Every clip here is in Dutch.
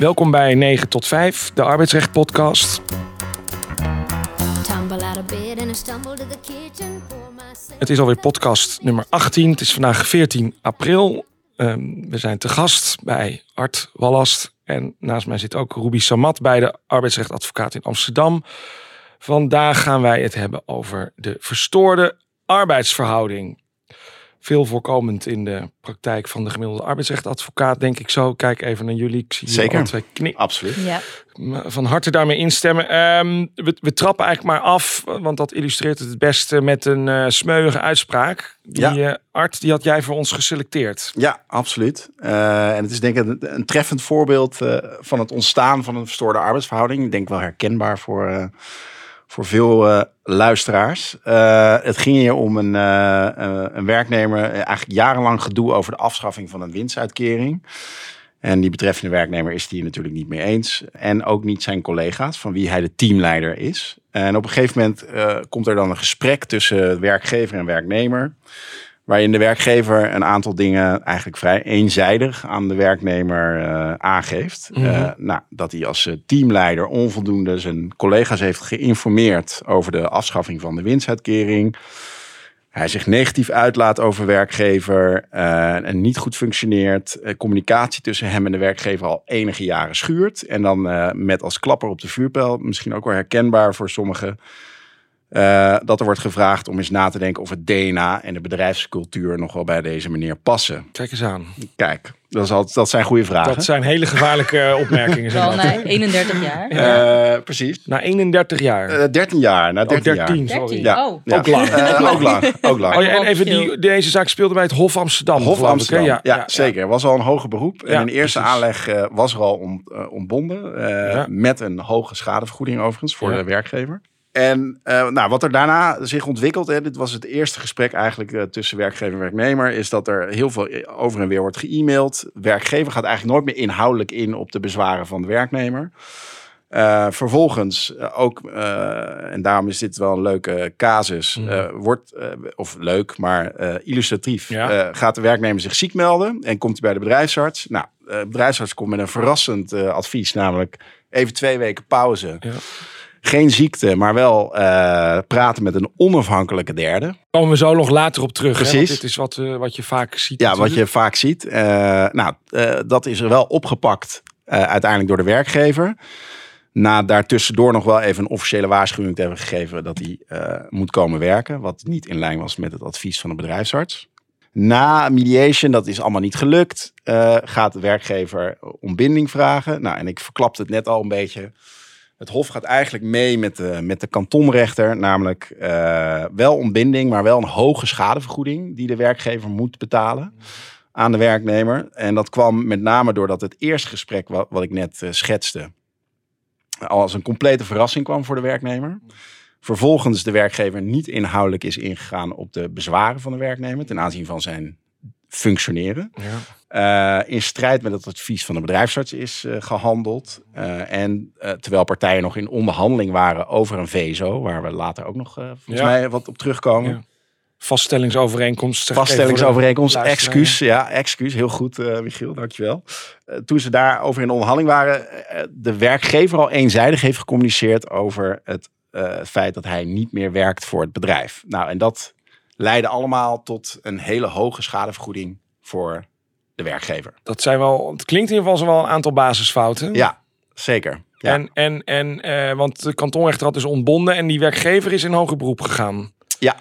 Welkom bij 9 tot 5, de arbeidsrecht podcast. Het is alweer podcast nummer 18. Het is vandaag 14 april. Ehm, we zijn te gast bij Art Wallast. En naast mij zit ook Ruby Samat bij de arbeidsrechtadvocaat in Amsterdam. Vandaag gaan wij het hebben over de verstoorde arbeidsverhouding. Veel voorkomend in de praktijk van de gemiddelde arbeidsrechtadvocaat, denk ik zo. Kijk even naar jullie. Ik zie Zeker. twee knikken. Absoluut. Ja, van harte daarmee instemmen. Ehm, we, we trappen eigenlijk maar af, want dat illustreert het het beste met een eh smeuïge uitspraak. Die Ja. eh, Art, die had jij voor ons geselecteerd. Ja, absoluut. Eh, en het is denk ik een, een treffend voorbeeld eh, van het ontstaan van een verstoorde arbeidsverhouding. Ik denk wel herkenbaar voor, eh, voor veel eh, luisteraars. Eh, het ging hier om een, eh, een werknemer, eigenlijk jarenlang gedoe over de afschaffing van een winstuitkering. En die betreffende werknemer is het hier natuurlijk niet mee eens. En ook niet zijn collega's, van wie hij de teamleider is. En op een gegeven moment komt er dan een gesprek tussen werkgever en werknemer. Waarin de werkgever een aantal dingen eigenlijk vrij eenzijdig aan de werknemer eh, aangeeft. Mhm. Eh, nou, dat hij als eh, teamleider onvoldoende zijn collega's heeft geïnformeerd over de afschaffing van de winstuitkering. Hij zich negatief uitlaat over werkgever en niet goed functioneert. Communicatie tussen hem en de werkgever al enige jaren schuurt. En dan met als klapper op de vuurpijl, misschien ook wel herkenbaar voor sommigen, eh, dat er wordt gevraagd om eens na te denken of het DNA en de bedrijfscultuur nog wel bij deze meneer passen. Kijk eens aan. Kijk, dat, is altijd, dat zijn goede vragen. Dat zijn hele gevaarlijke opmerkingen. maar. na 31 jaar. Eh, precies. Na 31 jaar. Eh 13 jaar, na 13, oh, 13, jaar. sorry. 13. Ja, Oh. ja. Ook lang. Ook lang. Ook lang. Oh ja, en even die, deze zaak speelde bij het Hof Amsterdam. Hof ik? Amsterdam. Ja, zeker. Was al een hoger beroep. En in eerste precies. aanleg eh, was er al om, eh, ontbonden. eh, Ja. Met een hoge schadevergoeding overigens voor Ja. de werkgever. En eh, nou, wat er daarna zich ontwikkelt, hè, dit was het eerste gesprek eigenlijk eh, tussen werkgever en werknemer, is dat er heel veel over en weer wordt ge-mailed. Werkgever gaat eigenlijk nooit meer inhoudelijk in op de bezwaren van de werknemer. Eh, vervolgens eh, ook, eh, en daarom is dit wel een leuke casus, eh, wordt, eh, of leuk, maar eh, illustratief, Ja. eh, gaat de werknemer zich ziek melden en komt hij bij de bedrijfsarts. Nou, eh, de bedrijfsarts komt met een verrassend eh, advies, namelijk even twee weken pauze. Ja. Geen ziekte, maar wel eh, praten met een onafhankelijke derde. Komen we zo nog later op terug. Hè? Want Precies. dit is wat, eh, wat je vaak ziet. Ja, wat je vaak ziet. Eh, nou, dat is er wel opgepakt uiteindelijk door de werkgever. Na daartussendoor nog wel even een officiële waarschuwing te hebben gegeven dat hij moet komen werken. Wat niet in lijn was met het advies van de bedrijfsarts. Na mediation, dat is allemaal niet gelukt, gaat de werkgever om binding vragen. Nou, en ik verklapte het net al een beetje. Het Hof gaat eigenlijk mee met de, met de kantonrechter, namelijk eh, wel ontbinding, maar wel een hoge schadevergoeding die de werkgever moet betalen aan de werknemer. En dat kwam met name doordat het eerste gesprek wat, wat ik net eh, schetste, al als een complete verrassing kwam voor de werknemer. Vervolgens de werkgever niet inhoudelijk is ingegaan op de bezwaren van de werknemer ten aanzien van zijn functioneren. Ja. Eh, in strijd met het advies van de bedrijfsarts is eh, gehandeld. Eh, en terwijl partijen nog in onderhandeling waren over een VSO, waar we later ook nog volgens Ja. mij wat op terugkomen. Ja. Vaststellingsovereenkomst. Vaststellingsovereenkomst, excuus. Ja, excuus. Heel goed, Michiel, dankjewel. Toen ze daarover in onderhandeling waren, de werkgever al eenzijdig heeft gecommuniceerd over het eh, feit dat hij niet meer werkt voor het bedrijf. Nou, en dat leidde allemaal tot een hele hoge schadevergoeding voor de werkgever. Dat zijn wel, het klinkt in ieder geval wel een aantal basisfouten. Ja, zeker. Ja. En, en, en eh, want de kantonrechter had dus ontbonden en die werkgever is in hoger beroep gegaan. Ja.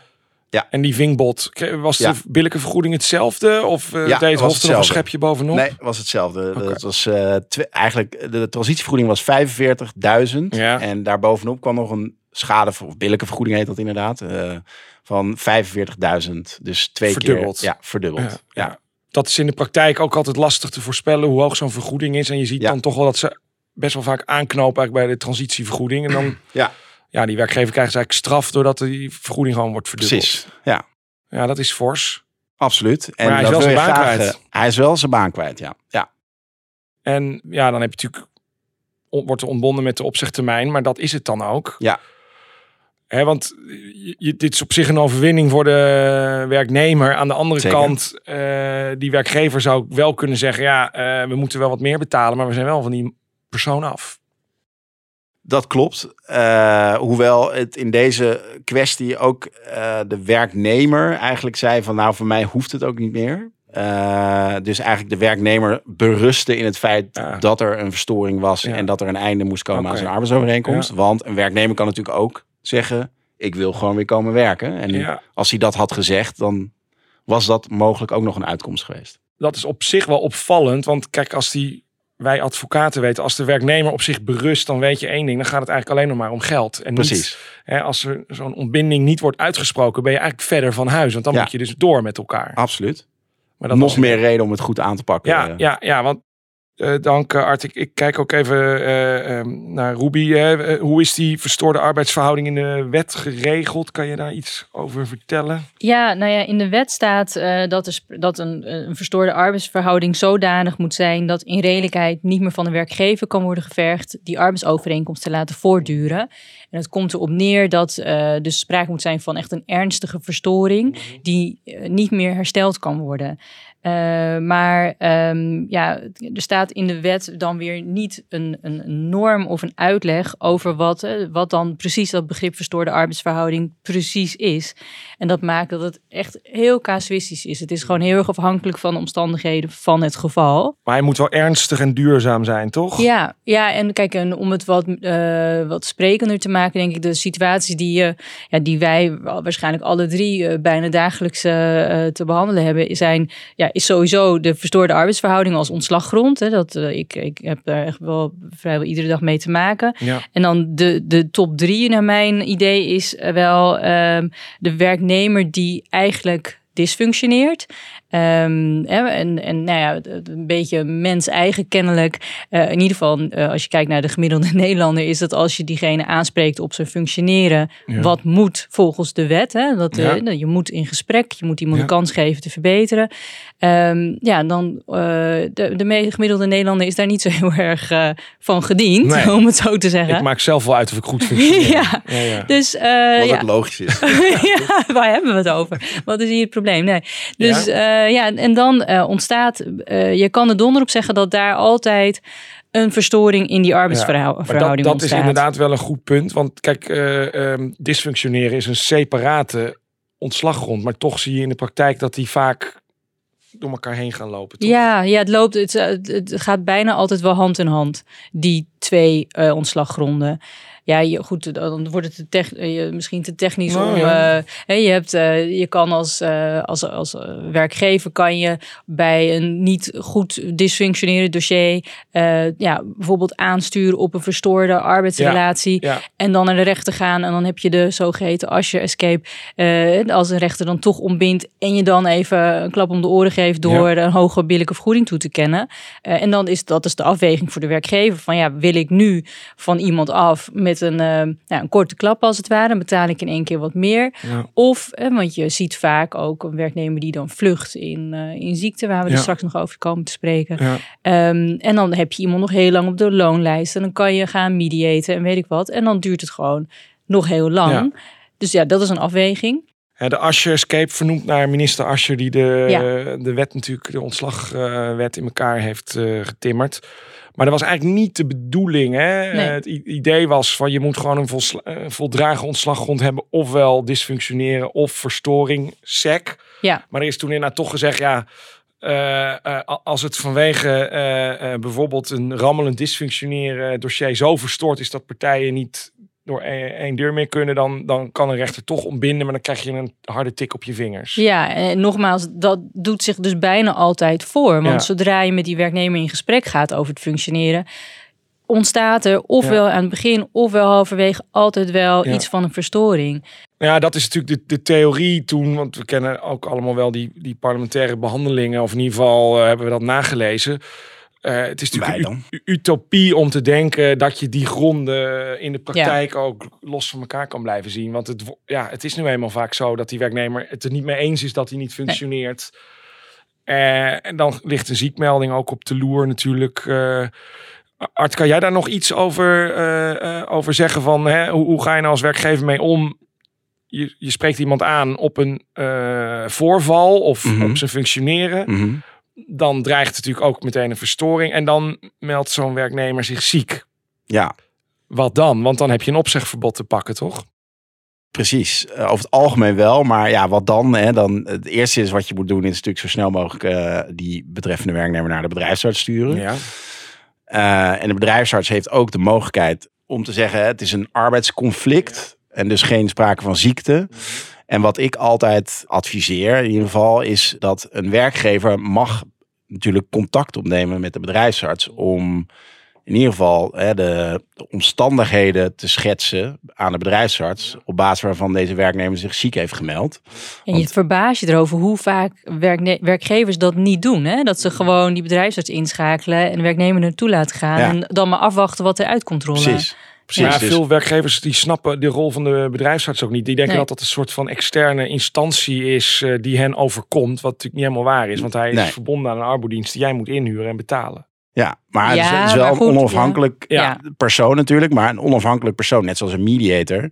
Ja. En die vingbod, Kre- was Ja. de billijke vergoeding hetzelfde? Of eh Ja, deed het er nog een schepje bovenop? Nee, was hetzelfde. Dat was twe- eigenlijk de transitievergoeding was 45.000 Ja. en daarbovenop kwam nog een schade of billijke vergoeding heet dat inderdaad eh, van 45.000. Dus twee Verdubbeld. keer. Ja, verdubbeld. Ja. Dat is in de praktijk ook altijd lastig te voorspellen hoe hoog zo'n vergoeding is. En je ziet Ja. dan toch wel dat ze best wel vaak aanknopen eigenlijk bij de transitievergoeding. En dan, Ja. ja, die werkgever krijgt eigenlijk straf doordat die vergoeding gewoon wordt verdubbeld. Precies. Ja, Ja, dat is fors. absoluut. En Maar hij is wel zijn baan graag, kwijt. eh, hij is wel zijn baan kwijt, ja. Ja, En ja, dan heb je natuurlijk wordt er ontbonden met de opzegtermijn, maar dat is het dan ook. Ja. Want je, dit is op zich een overwinning voor de werknemer. Aan de andere Zeker. kant, eh, die werkgever zou wel kunnen zeggen: ja, eh, we moeten wel wat meer betalen, maar we zijn wel van die persoon af. Dat klopt. Eh, hoewel het in deze kwestie ook de werknemer eigenlijk zei van nou voor mij hoeft het ook niet meer. Dus eigenlijk de werknemer berustte in het feit Ja. dat er een verstoring was Ja. en dat er een einde moest komen aan zijn arbeidsovereenkomst. Ja. Want een werknemer kan natuurlijk ook zeggen ik wil gewoon weer komen werken. En Ja. als hij dat had gezegd dan was dat mogelijk ook nog een uitkomst geweest. Dat is op zich wel opvallend. Want kijk, als die, wij advocaten weten, als de werknemer op zich berust, dan weet je één ding. Dan gaat het eigenlijk alleen nog maar om geld. En niet, Precies. hè, als er zo'n ontbinding niet wordt uitgesproken, ben je eigenlijk verder van huis. Want dan Ja. moet je dus door met elkaar. Absoluut. Maar dat nog was- meer reden om het goed aan te pakken. Ja, Eh, ja, ja, want eh, dank eh, Art. Ik, ik kijk ook even eh, ehm, naar Ruby. hoe is die verstoorde arbeidsverhouding in de wet geregeld? Kan je daar iets over vertellen? Ja, nou ja, in de wet staat dat, dat een, een verstoorde arbeidsverhouding zodanig moet zijn dat in redelijkheid niet meer van de werkgever kan worden gevergd die arbeidsovereenkomst te laten voortduren. En het komt erop neer dat eh dus sprake moet zijn van echt een ernstige verstoring die eh, niet meer hersteld kan worden. Eh, maar ehm, ja, er staat in de wet dan weer niet een, een norm of een uitleg over wat, wat dan precies dat begrip verstoorde arbeidsverhouding precies is. En dat maakt dat het echt heel casuïstisch is. Het is gewoon heel erg afhankelijk van de omstandigheden van het geval. Maar hij moet wel ernstig en duurzaam zijn, toch? Ja, ja, en kijk, en om het wat, wat sprekender te maken, denk ik, de situaties die, eh, ja, die wij waarschijnlijk alle drie eh, bijna dagelijks eh, te behandelen hebben, zijn, ja, is sowieso de verstoorde arbeidsverhouding als ontslaggrond. Hè, dat, ik, ik heb daar echt wel vrijwel iedere dag mee te maken. Ja. En dan de, de top drie, naar mijn idee, is wel ehm, de werknemer die eigenlijk dysfunctioneert. Ehm, en, en nou ja, het- het een beetje mens-eigen kennelijk. Eh, in ieder geval, eh, als je kijkt naar de gemiddelde Nederlander, is dat als je diegene aanspreekt op zijn functioneren, Ja. wat moet volgens de wet. Hè? Dat, eh, Ja. Je moet in gesprek, je moet iemand Ja. een kans geven te verbeteren. Ehm, ja, dan uh, de, de gemiddelde Nederlander is daar niet zo heel erg van gediend, Nee. om het zo te zeggen. Ik maak zelf wel uit of ik goed functioneer. Ja. ja, ja. Dus eh, Wat ja. ook logisch is. ja, waar hebben we het over? Wat is hier het probleem? Nee. Dus ja, ja en dan eh, ontstaat, eh, je kan er donder op zeggen dat daar altijd een verstoring in die arbeidsverhouding dat, dat is inderdaad wel een goed punt. Want kijk, eh, ehm, dysfunctioneren is een separate ontslaggrond. Maar toch zie je in de praktijk dat die vaak door elkaar heen gaan lopen. Toch? Ja, ja, het loopt. Het, gaat bijna altijd wel hand in hand. Die twee eh, ontslaggronden. Ja, je, goed, dan wordt het te tech, eh, misschien te technisch Nou, om. ja. eh, hè, je, hebt, eh, je kan als, als, als werkgever kan je bij een niet goed dysfunctionerend dossier, ja, bijvoorbeeld aansturen op een verstoorde arbeidsrelatie. Ja, En dan naar de rechter gaan. En dan heb je de zogeheten Asher Escape. als een rechter dan toch ontbindt. En je dan even een klap om de oren geeft. door een hoge billijke vergoeding toe te kennen. En dan is dat is de afweging voor de werkgever. Van ja, wil ik nu van iemand af met een, eh, een korte klap als het ware. Dan betaal ik in één keer wat meer. ja. Of, eh, want je ziet vaak ook een werknemer die dan vlucht in, eh, in ziekte. Waar we Ja. er straks nog over komen te spreken. ja. Ehm, en dan heb je iemand nog heel lang op de loonlijst. En dan kan je gaan mediaten en weet ik wat. En dan duurt het gewoon nog heel lang. Dus ja, dat is een afweging. De Asher Escape vernoemd naar minister Ascher die de, Ja. de wet natuurlijk, de ontslagwet in elkaar heeft getimmerd. Maar dat was eigenlijk niet de bedoeling. Hè? Nee. Het idee was van je moet gewoon een eh, voldragen ontslaggrond hebben. Ofwel dysfunctioneren of verstoring, SEC. Ja. Maar er is toen inderdaad toch gezegd, ja, eh, eh, als het vanwege bijvoorbeeld een rammelend dysfunctioneren dossier zo verstoord is dat partijen niet door één deur meer kunnen, dan, dan kan een rechter toch ontbinden, maar dan krijg je een harde tik op je vingers. Ja, en nogmaals, dat doet zich dus bijna altijd voor. Want Ja. zodra je met die werknemer in gesprek gaat over het functioneren, ontstaat er ofwel aan het begin ofwel halverwege altijd wel Ja. iets van een verstoring. Ja, dat is natuurlijk de, de theorie toen, want we kennen ook allemaal wel die, die parlementaire behandelingen, of in ieder geval eh, hebben we dat nagelezen. Eh, het is natuurlijk een utopie om te denken dat je die gronden in de praktijk ook los van elkaar kan blijven zien. Want het, ja, het is nu eenmaal vaak zo dat die werknemer het er niet mee eens is dat hij niet functioneert. Eh, en dan ligt een ziekmelding ook op de loer natuurlijk. Eh, Art, kan jij daar nog iets over, eh, eh, over zeggen? Van, hè, hoe, hoe ga je nou als werkgever mee om? Je, je spreekt iemand aan op een eh, voorval of Mhm. op zijn functioneren. Mhm. Dan dreigt natuurlijk ook meteen een verstoring. En dan meldt zo'n werknemer zich ziek. Ja, Wat dan? Want dan heb je een opzegverbod te pakken, toch? precies. Eh, over het algemeen wel. Maar ja, wat dan? Hè? dan? Het eerste is wat je moet doen, is natuurlijk zo snel mogelijk eh, die betreffende werknemer naar de bedrijfsarts sturen. Ja. Eh, en de bedrijfsarts heeft ook de mogelijkheid om te zeggen: het is een arbeidsconflict en dus geen sprake van ziekte. En wat ik altijd adviseer, in ieder geval, is dat een werkgever mag natuurlijk contact opnemen met de bedrijfsarts om in ieder geval hè, de, de omstandigheden te schetsen aan de bedrijfsarts op basis waarvan deze werknemer zich ziek heeft gemeld. En je Want- verbaast je erover hoe vaak werkne- werkgevers dat niet doen. Hè? Dat ze gewoon die bedrijfsarts inschakelen en de werknemer naartoe laten gaan. Ja. En dan maar afwachten wat eruit komt rollen. Precies. Precies. Maar dus- veel werkgevers die snappen de rol van de bedrijfsarts ook niet. Die denken Nee. dat dat een soort van externe instantie is eh, die hen overkomt. Wat natuurlijk niet helemaal waar is. Want hij is Nee. verbonden aan een arbodienst die jij moet inhuren en betalen. Ja, maar het is- Ja, het is wel een onafhankelijk ja. Ja. persoon natuurlijk, maar een onafhankelijk persoon, net zoals een mediator.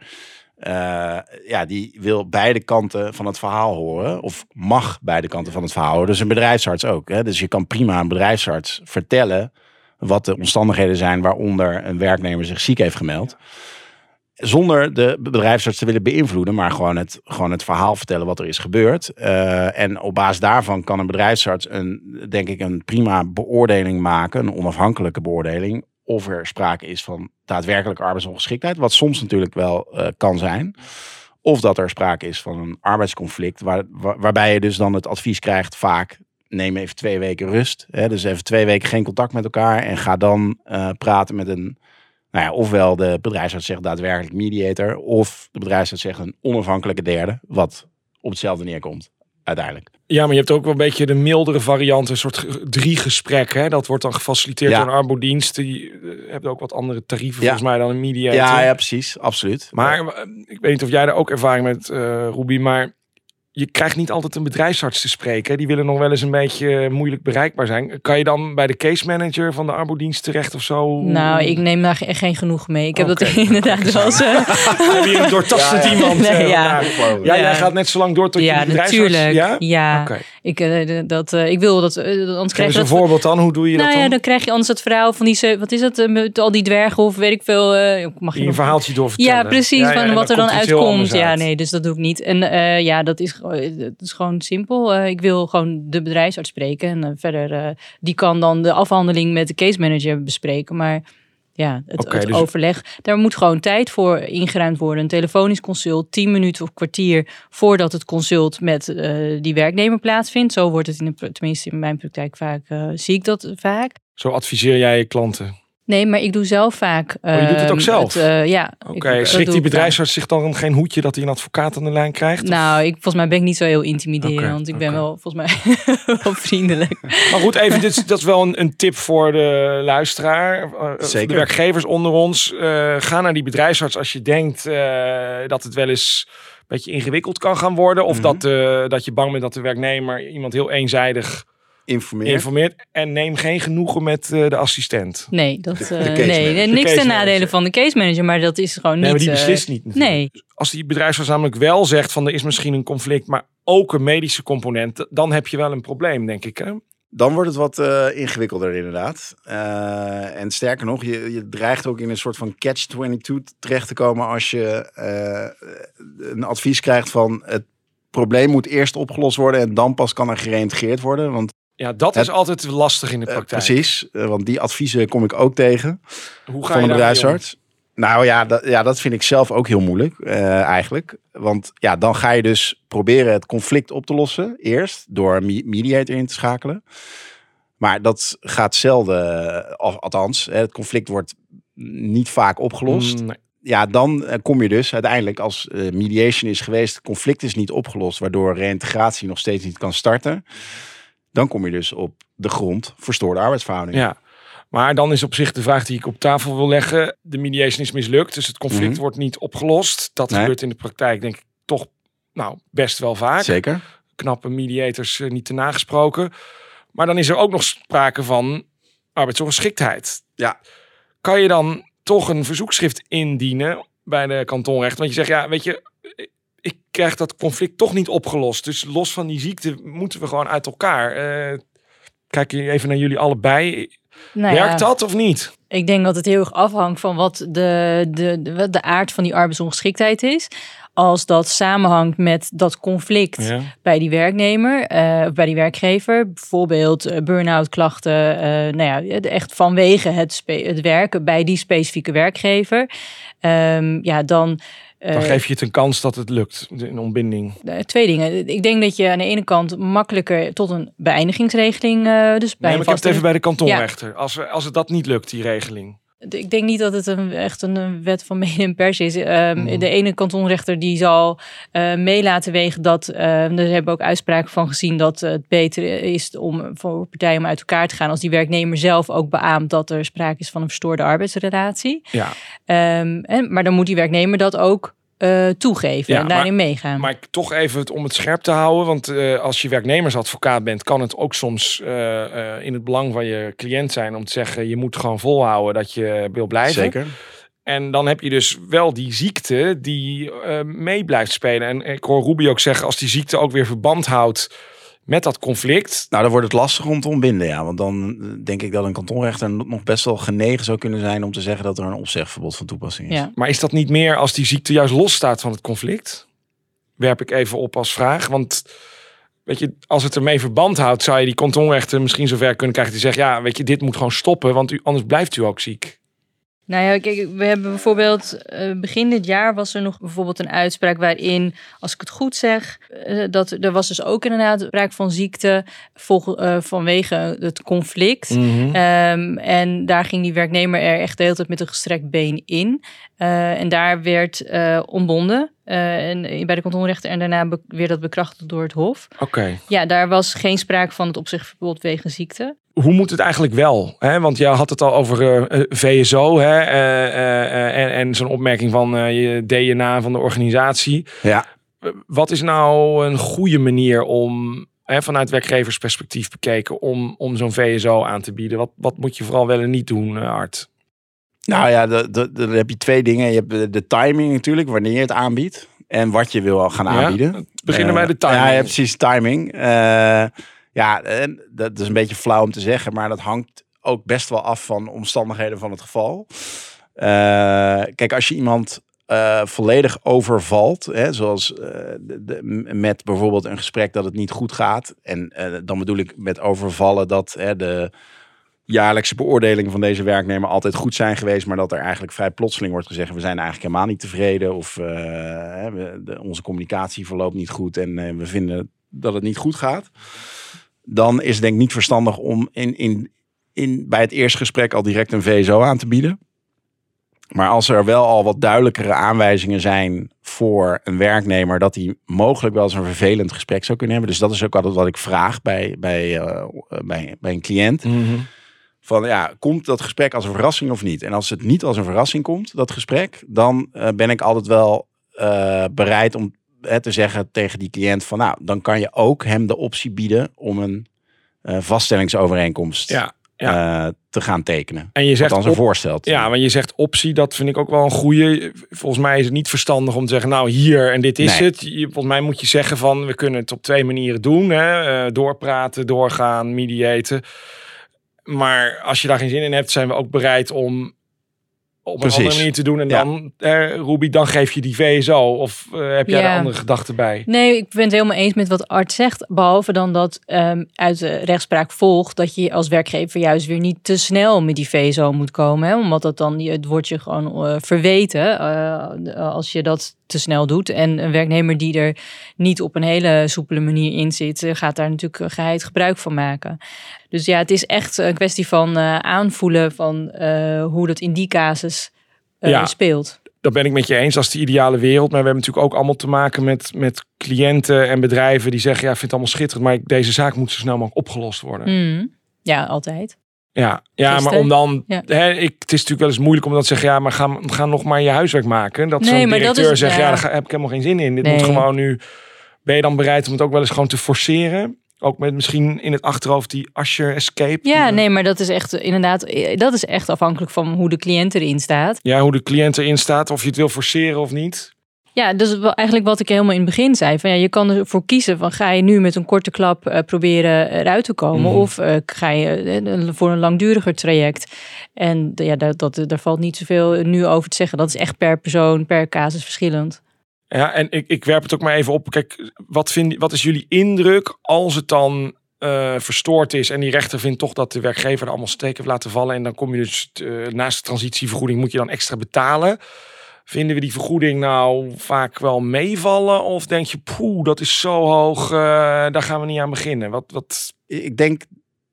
eh, ja, die wil beide kanten van het verhaal horen, of mag beide kanten van het verhaal horen. Dus een bedrijfsarts ook. Hè? Dus je kan prima aan een bedrijfsarts vertellen wat de omstandigheden zijn waaronder een werknemer zich ziek heeft gemeld. Zonder de bedrijfsarts te willen beïnvloeden, maar gewoon het, gewoon het verhaal vertellen wat er is gebeurd. Eh, en op basis daarvan kan een bedrijfsarts een, denk ik, een prima beoordeling maken, een onafhankelijke beoordeling, of er sprake is van daadwerkelijke arbeidsongeschiktheid, wat soms natuurlijk wel eh, kan zijn. Of dat er sprake is van een arbeidsconflict, waar, waar- waarbij je dus dan het advies krijgt vaak, neem even twee weken rust. Hè, dus even twee weken geen contact met elkaar en ga dan eh, praten met een, nou ja, ofwel de bedrijfsarts zegt daadwerkelijk mediator, of de bedrijfsarts zegt een onafhankelijke derde, wat op hetzelfde neerkomt, uiteindelijk. Ja, maar je hebt ook wel een beetje de mildere variant, een soort drie gesprekken. Hè? Dat wordt dan gefaciliteerd Ja. door een arbodienst. Die eh, hebben ook wat andere tarieven Ja. volgens mij dan een mediator. Ja, ja, precies, absoluut. Maar eh, ik weet niet of jij daar ook ervaring met, eh Ruby, maar je krijgt niet altijd een bedrijfsarts te spreken. Die willen nog wel eens een beetje moeilijk bereikbaar zijn. Kan je dan bij de case manager van de arbodienst terecht of zo? Nou, ik neem daar echt geen genoeg mee. Ik heb dat inderdaad wel eens. eh, Heb je een doortastend Ja, ja. iemand? Nee, eh, ja. ja, Ja. jij gaat net zo lang door tot je ja, bedrijfsarts... natuurlijk. Ja? Ja, Oké. Ik, eh, dat, eh, ik wil dat. eh, anders krijg je een dat. voorbeeld dan. Hoe doe je Nou dat ja, dan? dan krijg je anders het verhaal van die, ze- wat is dat, met al die dwergen of weet ik veel. eh, mag je een verhaaltje doorvertellen. Ja, precies, Ja, ja, van en wat er dan uitkomt. Ja, uit. nee, dus dat doe ik niet. En eh, ja, dat is, gewoon- het is gewoon simpel. Eh, ik wil gewoon de bedrijfsarts spreken. En verder, eh, die kan dan de afhandeling met de case manager bespreken. Maar ja, het, dus- overleg, daar moet gewoon tijd voor ingeruimd worden. Een telefonisch consult, 10 minuten of kwartier voordat het consult met eh, die werknemer plaatsvindt. Zo wordt het in de, tenminste in mijn praktijk vaak, eh, zie ik dat vaak. Zo adviseer jij je klanten. Nee, maar ik doe zelf vaak. Oh, je doet het ook ehm, zelf? eh, ja. ik- Oké, doe schrikt die bedrijfsarts zich dan geen hoedje dat hij een advocaat aan de lijn krijgt? Nou, ik, volgens mij ben ik niet zo heel intimiderend. Oké, want ik ben wel volgens mij wel vriendelijk. Maar goed, even, dit, dat is wel een, een tip voor de luisteraar. eh, Zeker. De werkgevers onder ons. Eh, ga naar die bedrijfsarts als je denkt eh, dat het wel eens een beetje ingewikkeld kan gaan worden. Of Mhm. dat, eh, dat je bang bent dat de werknemer iemand heel eenzijdig Informeer. informeert. En neem geen genoegen met eh, de assistent. Nee, dat, eh, case nee, nee, De niks ten nadele van de case manager, maar dat is gewoon Nee, niet. maar die eh, beslist niet. natuurlijk. nee, Als die bedrijfsarts namelijk wel zegt van er is misschien een conflict, maar ook een medische component, dan heb je wel een probleem, denk ik. Hè? Dan wordt het wat eh, ingewikkelder inderdaad. Eh, en sterker nog, je, je dreigt ook in een soort van catch-22 terecht te komen als je eh, een advies krijgt van het probleem moet eerst opgelost worden en dan pas kan er gereïntegreerd worden. Want Ja, dat Het- is altijd lastig in de eh, praktijk. precies, eh, want die adviezen kom ik ook tegen Hoe ga van je een bedrijfsarts. Nou ja dat, ja, dat vind ik zelf ook heel moeilijk eh, eigenlijk. Want ja, dan ga je dus proberen het conflict op te lossen. Eerst door een mediator in te schakelen. Maar dat gaat zelden, al- althans, het conflict wordt niet vaak opgelost. Mm, nee. Ja, dan kom je dus uiteindelijk als mediation is geweest, het conflict is niet opgelost, waardoor reïntegratie nog steeds niet kan starten. Dan kom je dus op de grond verstoorde arbeidsverhouding. Ja. Maar dan is op zich de vraag die ik op tafel wil leggen. De mediation is mislukt, dus het conflict Mhm. wordt niet opgelost. Dat Nee. gebeurt in de praktijk denk ik toch nou, best wel vaak. Zeker. Knappe mediators eh, niet te nagesproken. Maar dan is er ook nog sprake van arbeidsongeschiktheid. Ja. Kan je dan toch een verzoekschrift indienen bij de kantonrechter? Want je zegt, ja, weet je, ik krijg dat conflict toch niet opgelost. Dus los van die ziekte moeten we gewoon uit elkaar. Eh, kijk even naar jullie allebei. Nou ja, Werkt dat of niet? Ik denk dat het heel erg afhangt van wat de, de, de, aard van die arbeidsongeschiktheid is. Als dat samenhangt met dat conflict Ja. bij die werknemer, of bij die werkgever. Bijvoorbeeld eh, burn-out klachten, nou ja, echt vanwege het, het werken bij die specifieke werkgever. Ehm, ja, dan... Dan eh, geef je het een kans dat het lukt, een ontbinding. twee dingen. Ik denk dat je aan de ene kant makkelijker tot een beëindigingsregeling, eh, dus bij Nee, maar ik heb het even bij de kantonrechter. Als, als het dat niet lukt, die regeling. Ik denk niet dat het een, echt een, wet van mede en pers is. Ehm, Mhm. De ene kantonrechter die zal eh mee laten wegen dat... eh daar hebben we ook uitspraken van gezien... dat het beter is om voor partijen om uit elkaar te gaan... als die werknemer zelf ook beaamt dat er sprake is van een verstoorde arbeidsrelatie. Ja, Ehm, en, maar dan moet die werknemer dat ook eh, toegeven Ja, en daarin meegaan. maar ik- toch even het, om het scherp te houden. Want eh, als je werknemersadvocaat bent, kan het ook soms eh, eh, in het belang van je cliënt zijn om te zeggen: je moet gewoon volhouden dat je wil blijven. Zeker. En dan heb je dus wel die ziekte die eh, mee blijft spelen. En ik hoor Ruby ook zeggen: als die ziekte ook weer verband houdt met dat conflict. Nou, dan wordt het lastig om te ontbinden, ja. Want dan eh, denk ik dat een kantonrechter nog best wel genegen zou kunnen zijn om te zeggen dat er een opzegverbod van toepassing is. ja. Maar is dat niet meer als die ziekte juist losstaat van het conflict? Werp ik even op als vraag. Want weet je, als het ermee verband houdt, zou je die kantonrechter misschien zover kunnen krijgen die zegt: ja, weet je, dit moet gewoon stoppen, want u, anders blijft u ook ziek. Nou ja, kijk, we hebben bijvoorbeeld eh, begin dit jaar was er nog bijvoorbeeld een uitspraak waarin, als ik het goed zeg, eh, dat er was dus ook inderdaad sprake van ziekte eh, vanwege het conflict. Mhm. Ehm, en daar ging die werknemer er echt de hele tijd met een gestrekt been in. En daar werd eh ontbonden. en bij de kantonrechter en daarna weer dat bekrachtigd door het Hof. Oké. Ja, daar was geen sprake van het opzichtverbod wegens ziekte. Hoe moet het eigenlijk wel? Hè? Want je had het al over eh, eh, VSO hè? eh, en, en zo'n opmerking van je DNA van de organisatie. Ja, Wat is nou een goede manier om, hè, vanuit werkgeversperspectief bekeken, om, om zo'n VSO aan te bieden? Wat, wat moet je vooral wel en niet doen, Art? nou ja, dan heb je twee dingen. Je hebt de, timing natuurlijk, wanneer je het aanbiedt. En wat je wil gaan Ja? aanbieden. Beginnen Eh, bij de timing. Ja, ja, precies, timing. Ja, en dat is een beetje flauw om te zeggen, maar dat hangt ook best wel af van omstandigheden van het geval. Eh, kijk, als je iemand eh, volledig overvalt, hè, zoals eh, met bijvoorbeeld een gesprek dat het niet goed gaat, en dan bedoel ik met overvallen dat hè, de jaarlijkse beoordelingen van deze werknemer altijd goed zijn geweest, maar dat er eigenlijk vrij plotseling wordt gezegd: we zijn eigenlijk helemaal niet tevreden of onze communicatie verloopt niet goed en we vinden dat het niet goed gaat. Dan is het denk ik niet verstandig om in, in, in, bij het eerste gesprek al direct een VSO aan te bieden. Maar als er wel al wat duidelijkere aanwijzingen zijn voor een werknemer dat hij mogelijk wel eens een vervelend gesprek zou kunnen hebben. Dus dat is ook altijd wat ik vraag bij, bij, eh, bij, bij een cliënt. Mhm. Van ja, komt dat gesprek als een verrassing of niet? En als het niet als een verrassing komt, dat gesprek, dan eh, ben ik altijd wel eh, bereid om te zeggen tegen die cliënt van nou, dan kan je ook hem de optie bieden om een eh, vaststellingsovereenkomst Ja, ja. eh, te gaan tekenen. En je zegt Althans een op- voorstel. te Ja, want je zegt optie, dat vind ik ook wel een goede. Volgens mij is het niet verstandig om te zeggen, nou hier en dit is Nee. het. Je, volgens mij moet je zeggen van, we kunnen het op twee manieren doen. Hè? Eh, doorpraten, doorgaan, mediaten. Maar als je daar geen zin in hebt, zijn we ook bereid om op een Precies. andere manier te doen. En Ja. dan, eh, Ruby, dan geef je die VSO. Of eh, heb jij Ja. daar andere gedachten bij? Nee, ik ben het helemaal eens met wat Art zegt. Behalve dan dat ehm, uit de rechtspraak volgt dat je als werkgever juist weer niet te snel met die VSO moet komen. Hè? Omdat dat dan, het wordt je gewoon eh, verweten eh, als je dat te snel doet. En een werknemer die er niet op een hele soepele manier in zit, eh, gaat daar natuurlijk eh, geheid gebruik van maken. Dus ja, het is echt een kwestie van eh, aanvoelen van hoe dat in die casus Ja. speelt. Dat ben ik met je eens, dat is de ideale wereld. Maar we hebben natuurlijk ook allemaal te maken met, met cliënten en bedrijven die zeggen, ja, ik vind het allemaal schitterend, maar deze zaak moet zo snel mogelijk opgelost worden. Mm. Ja, altijd. Ja, ja Gisteren. maar om dan... Ja. Hè, ik, het is natuurlijk wel eens moeilijk om dan te zeggen... ja, maar ga, ga nog maar je huiswerk maken. Dat Nee, zo'n dat directeur is- zegt... ja, ja. daar ga- heb ik helemaal geen zin in. Dit Nee. moet gewoon nu... Ben je dan bereid om het ook wel eens gewoon te forceren? Ook met misschien in het achterhoofd die Asher Escape. Ja, Die- nee, maar dat is echt inderdaad, dat is echt afhankelijk van hoe de cliënt erin staat. Ja, hoe de cliënt erin staat. Of je het wil forceren of niet. Ja, dat is wel eigenlijk wat ik helemaal in het begin zei. Van ja, je kan ervoor kiezen van ga je nu met een korte klap eh, proberen eruit te komen. Mhm. Of eh, ga je eh, voor een langduriger traject. En ja, dat, dat, daar valt niet zoveel nu over te zeggen. Dat is echt per persoon, per casus verschillend. Ja, en ik, ik werp het ook maar even op. Kijk, wat, vind, wat is jullie indruk als het dan eh, verstoord is en die rechter vindt toch dat de werkgever er allemaal steken heeft laten vallen en dan kom je dus eh, naast de transitievergoeding moet je dan extra betalen. Vinden we die vergoeding nou vaak wel meevallen of denk je, poeh, dat is zo hoog, eh, daar gaan we niet aan beginnen? Wat, wat Ik denk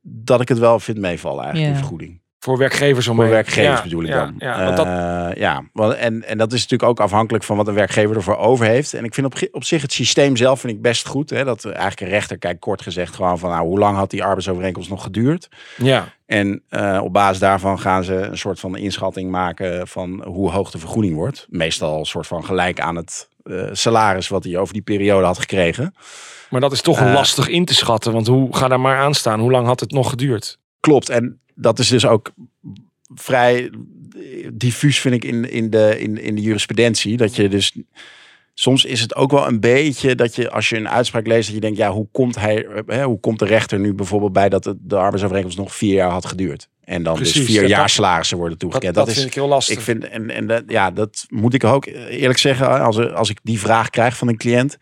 dat ik het wel vind meevallen eigenlijk, Ja. die vergoeding. Voor werkgevers om Voor werkgevers Ja, bedoel ik ja, dan. Ja, want dat, Eh, ja, want- en, en dat is natuurlijk ook afhankelijk van wat een werkgever ervoor over heeft. En ik vind op, op zich het systeem zelf vind ik best goed. Hè, dat eigenlijk een rechter kijkt kort gezegd gewoon van nou, hoe lang had die arbeidsovereenkomst nog geduurd? ja. En eh, op basis daarvan gaan ze een soort van inschatting maken van hoe hoog de vergoeding wordt. Meestal een soort van gelijk aan het eh, salaris wat hij over die periode had gekregen. Maar dat is toch lastig in te schatten, want hoe ga daar maar aan staan? Hoe lang had het nog geduurd? Klopt. En dat is dus ook vrij diffuus, vind ik, in, in, de, in, in de jurisprudentie. Dat je dus. Soms is het ook wel een beetje dat je, als je een uitspraak leest, dat je denkt, ja, hoe komt hij, hè, hoe komt de rechter nu bijvoorbeeld bij dat de, arbeidsovereenkomst nog vier jaar had geduurd? En dan Precies, dus vier jaar dat- salarissen worden Dat, toegekend. dat, Dat, vind is, ik heel lastig. ik vind, en, en dat, ja, dat moet ik ook eerlijk zeggen, als, als ik die vraag krijg van een cliënt,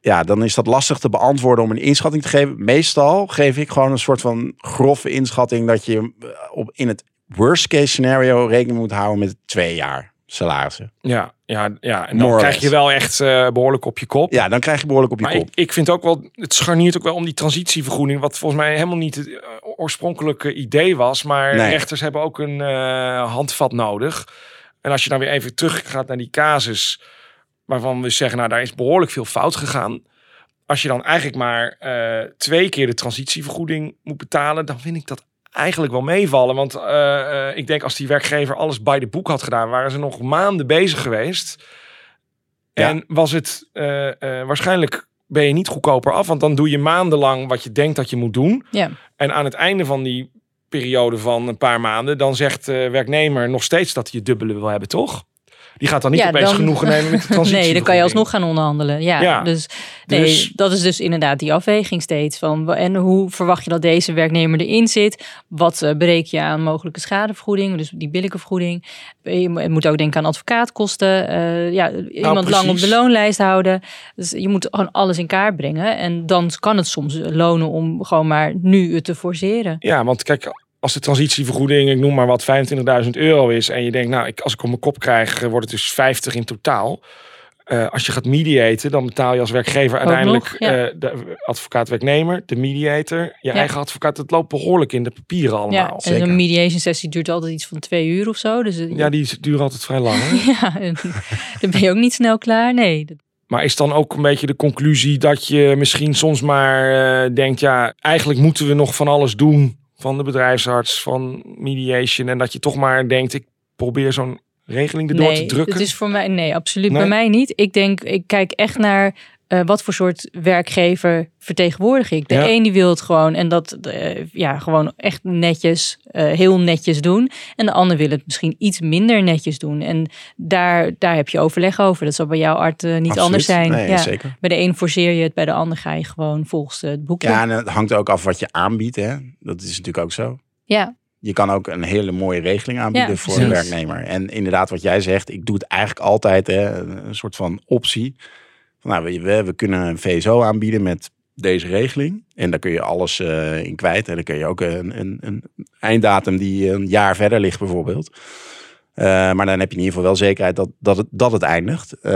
ja, dan is dat lastig te beantwoorden om een inschatting te geven. Meestal geef ik gewoon een soort van grove inschatting dat je eh, op, in het worst case scenario rekening moet houden met twee jaar salarissen. Ja, ja, ja. en dan More krijg je wel echt eh, behoorlijk op je kop. Ja, dan krijg je behoorlijk op je maar kop. ik, ik vind ook wel, het scharniert ook wel om die transitievergoeding, wat volgens mij helemaal niet het eh, oorspronkelijke idee was. Maar Nee. rechters hebben ook een handvat nodig. En als je dan weer even teruggaat naar die casus, waarvan we zeggen, nou daar is behoorlijk veel fout gegaan. Als je dan eigenlijk maar eh, twee keer de transitievergoeding moet betalen, dan vind ik dat eigenlijk wel meevallen. Want eh, eh, ik denk als die werkgever alles bij de boek had gedaan, waren ze nog maanden bezig geweest. Ja. En was het eh, eh, waarschijnlijk ben je niet goedkoper af, want dan doe je maandenlang wat je denkt dat je moet doen. Ja. En aan het einde van die periode van een paar maanden, dan zegt de werknemer nog steeds dat hij het dubbele wil hebben, toch? Die gaat dan niet Ja, opeens dan- genoegen nemen met de transitie. Nee, dan kan je alsnog gaan onderhandelen. Ja, Ja, dus, nee, dus- dat is dus inderdaad die afweging steeds. Van, en hoe verwacht je dat deze werknemer erin zit? Wat eh, bereek je aan mogelijke schadevergoeding? Dus die billijke vergoeding. Je mo- je moet ook denken aan advocaatkosten. eh, ja, iemand lang op de loonlijst houden. Dus je moet gewoon alles in kaart brengen. En dan kan het soms lonen om gewoon maar nu het te forceren. Ja, want kijk, als de transitievergoeding, ik noem maar wat, 25.000 euro is. En je denkt, nou, ik, als ik op mijn kop krijg, eh, wordt het dus 50 in totaal. Eh, als je gaat mediaten, dan betaal je als werkgever uiteindelijk nog, ja. eh, de advocaat-werknemer, de mediator, je Ja. eigen advocaat. Het loopt behoorlijk in de papieren Ja, allemaal. en zeker. een mediation sessie duurt altijd iets van twee uur of zo. Dus Ja, die duren altijd vrij lang. hè? ja, en dan ben je ook niet snel klaar. Nee, Maar is dan ook een beetje de conclusie dat je misschien soms maar eh, denkt, ja, eigenlijk moeten we nog van alles doen. Van de bedrijfsarts, van mediation. En dat je toch maar denkt, ik probeer zo'n regeling erdoor te drukken. Het is voor mij, nee, absoluut Nee? bij mij niet. Ik denk, ik kijk echt naar eh, wat voor soort werkgever vertegenwoordig ik. De Ja. een die wil het gewoon en dat eh, ja, gewoon echt netjes, eh, heel netjes doen. En de ander wil het misschien iets minder netjes doen. En daar, daar heb je overleg over. Dat zal bij jouw art niet Absoluut. anders zijn. Nee, ja. zeker. Bij de een forceer je het, bij de ander ga je gewoon volgens het boekje. Ja, en het hangt ook af wat je aanbiedt. Hè? Dat is natuurlijk ook zo. ja. Je kan ook een hele mooie regeling aanbieden Ja, voor een werknemer. En inderdaad, wat jij zegt, ik doe het eigenlijk altijd hè, een soort van optie. Nou, we, we, we kunnen een VSO aanbieden met deze regeling. En daar kun je alles eh, in kwijt. En dan kun je ook een, een, een einddatum die een jaar verder ligt bijvoorbeeld. Eh, maar dan heb je in ieder geval wel zekerheid dat, dat, het, dat het eindigt. Eh,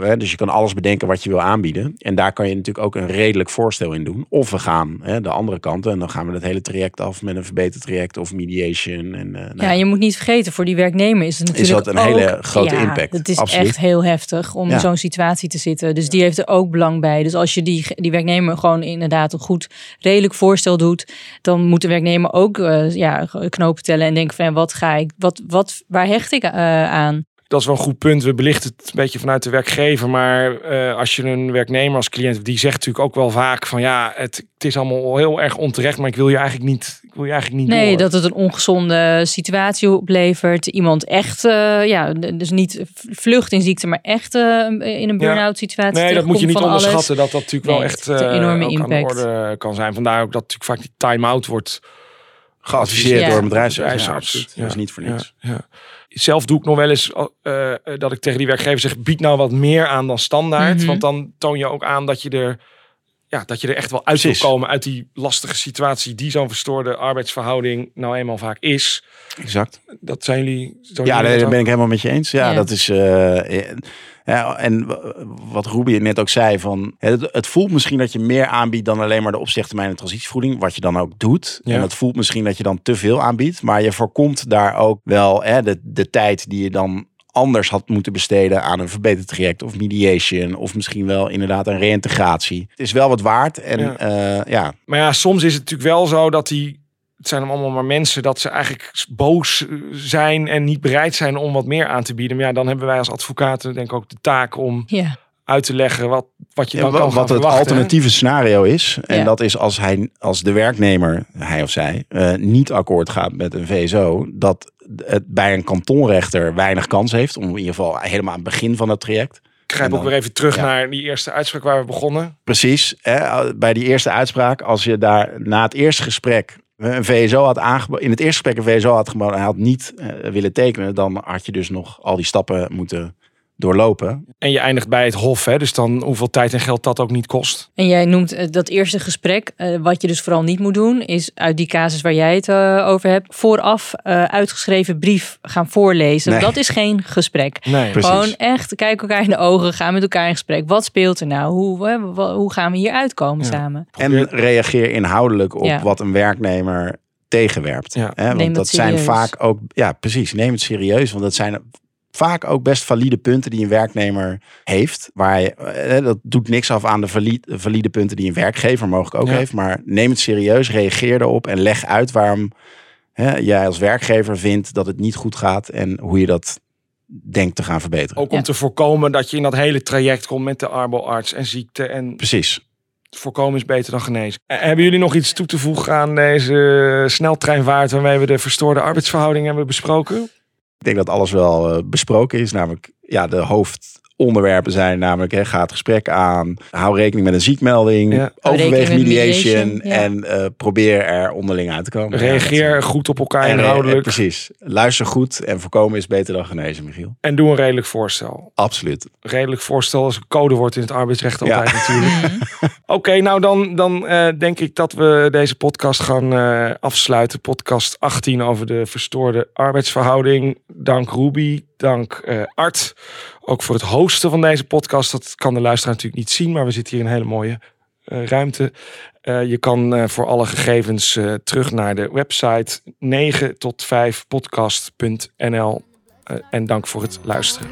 hè, dus je kan alles bedenken wat je wil aanbieden. En daar kan je natuurlijk ook een redelijk voorstel in doen. Of we gaan hè, de andere kant en dan gaan we het hele traject af met een verbeterd traject of mediation. En, eh, nou, Ja, je moet niet vergeten, voor die werknemer is het natuurlijk dat een hele grote ja, impact. Het is Absoluut. echt heel heftig om Ja. in zo'n situatie te zitten. Dus die heeft er ook belang bij. Dus als je die, die werknemer gewoon inderdaad een goed, redelijk voorstel doet, dan moet de werknemer ook eh, ja, knopen tellen en denken van wat ga ik, wat, wat, waar hecht ik eh, aan? dat is wel een goed punt. We belichten het een beetje vanuit de werkgever. Maar eh, als je een werknemer als cliënt hebt, die zegt natuurlijk ook wel vaak van ja, het, het is allemaal heel erg onterecht, maar ik wil je eigenlijk niet, ik wil je eigenlijk niet Nee, door. dat het een ongezonde situatie oplevert. Iemand echt, eh, ja, dus niet vlucht in ziekte, maar echt eh, in een burn-out situatie. Nee, dat moet je niet onderschatten. Dat dat natuurlijk wel echt een enorme ook impact. aan de orde kan zijn. Vandaar ook dat natuurlijk vaak die time-out wordt Geadviseerd Ja. door een bedrijfsarts. Ja. Dat is niet voor niks. Ja, ja. Zelf doe ik nog wel eens eh, eh, dat ik tegen die werkgever zeg: bied nou wat meer aan dan standaard. Mhm. Want dan toon je ook aan dat je er. Ja, dat je er echt wel uit wil komen uit die lastige situatie die zo'n verstoorde arbeidsverhouding nou eenmaal vaak is. Exact. Dat zijn jullie. zo Ja, daar ben ik helemaal met je eens. Ja, Ja. dat is. eh, ja, en wat Ruby net ook zei: van het, het voelt misschien dat je meer aanbiedt dan alleen maar de opzichttermijn en transitievoeding, wat je dan ook doet. Ja. En het voelt misschien dat je dan te veel aanbiedt, maar je voorkomt daar ook wel hè, de, de tijd die je dan anders had moeten besteden aan een verbeterd traject of mediation of misschien wel inderdaad een reïntegratie. Het is wel wat waard en Ja. ja, ja Maar ja, soms is het natuurlijk wel zo dat die. Het zijn allemaal maar mensen dat ze eigenlijk boos eh, zijn en niet bereid zijn om wat meer aan te bieden. Maar ja, dan hebben wij als advocaten denk ik ook de taak om Ja, uit te leggen wat, wat je Ja, dan kan wat het hè? alternatieve scenario is. En Ja. dat is als, hij, als de werknemer, hij of zij, eh, niet akkoord gaat met een VSO. Dat het bij een kantonrechter weinig kans heeft. Om in ieder geval helemaal aan het begin van het traject. Ik grijp ook weer even terug ja. naar die eerste uitspraak waar we begonnen. Precies. Hè, bij die eerste uitspraak, als je daar na het eerste gesprek een VSO had aangeboden. In het eerste gesprek een VSO had geboden. en Hij had niet eh, willen tekenen. Dan had je dus nog al die stappen moeten doorlopen. En je eindigt bij het hof, hè? dus dan hoeveel tijd en geld dat ook niet kost. en jij noemt eh, dat eerste gesprek. eh, wat je dus vooral niet moet doen, is uit die casus waar jij het eh, over hebt, vooraf eh, uitgeschreven brief gaan voorlezen. Nee. Dat is geen gesprek. Nee. Precies. Gewoon echt kijken elkaar in de ogen, gaan met elkaar in gesprek. Wat speelt er nou? Hoe, hoe gaan we hier uitkomen Ja. samen? En reageer inhoudelijk op Ja. wat een werknemer tegenwerpt. Ja. Hè, want Neem dat zijn vaak ook, ja precies, neem het serieus. Want dat zijn vaak ook best valide punten die een werknemer heeft. Waar je, eh, dat doet niks af aan de valide, valide punten die een werkgever mogelijk ook Ja. heeft. Maar neem het serieus, reageer erop en leg uit waarom hè, jij als werkgever vindt dat het niet goed gaat. En hoe je dat denkt te gaan verbeteren. Ook om Ja. te voorkomen dat je in dat hele traject komt met de arboarts en ziekte. En Precies. voorkomen is beter dan genezen. Eh, Hebben jullie nog iets toe te voegen aan deze sneltreinvaart waarmee we de verstoorde arbeidsverhouding hebben besproken? Ik denk dat alles wel eh, besproken is. Namelijk, ja, de hoofdonderwerpen zijn namelijk, hè, ga het gesprek aan. Hou rekening met een ziekmelding. Ja. Overweeg mediation. mediation, ja. En eh, probeer er onderling uit te komen. Reageer Ja, goed op elkaar en, eh, inhoudelijk. precies. Luister goed en voorkomen is beter dan genezen, Michiel. En doe een redelijk voorstel. Absoluut. Redelijk voorstel is een codewoord in het arbeidsrecht Ja. altijd natuurlijk. Oké, nou dan, dan eh, denk ik dat we deze podcast gaan eh, afsluiten. Podcast 18 over de verstoorde arbeidsverhouding. Dank Ruby, dank eh, Art. Ook voor het hosten van deze podcast. Dat kan de luisteraar natuurlijk niet zien, maar we zitten hier in een hele mooie eh, ruimte. Eh, je kan voor alle gegevens terug naar de website 9 tot 5 podcast.nl. En dank voor het luisteren.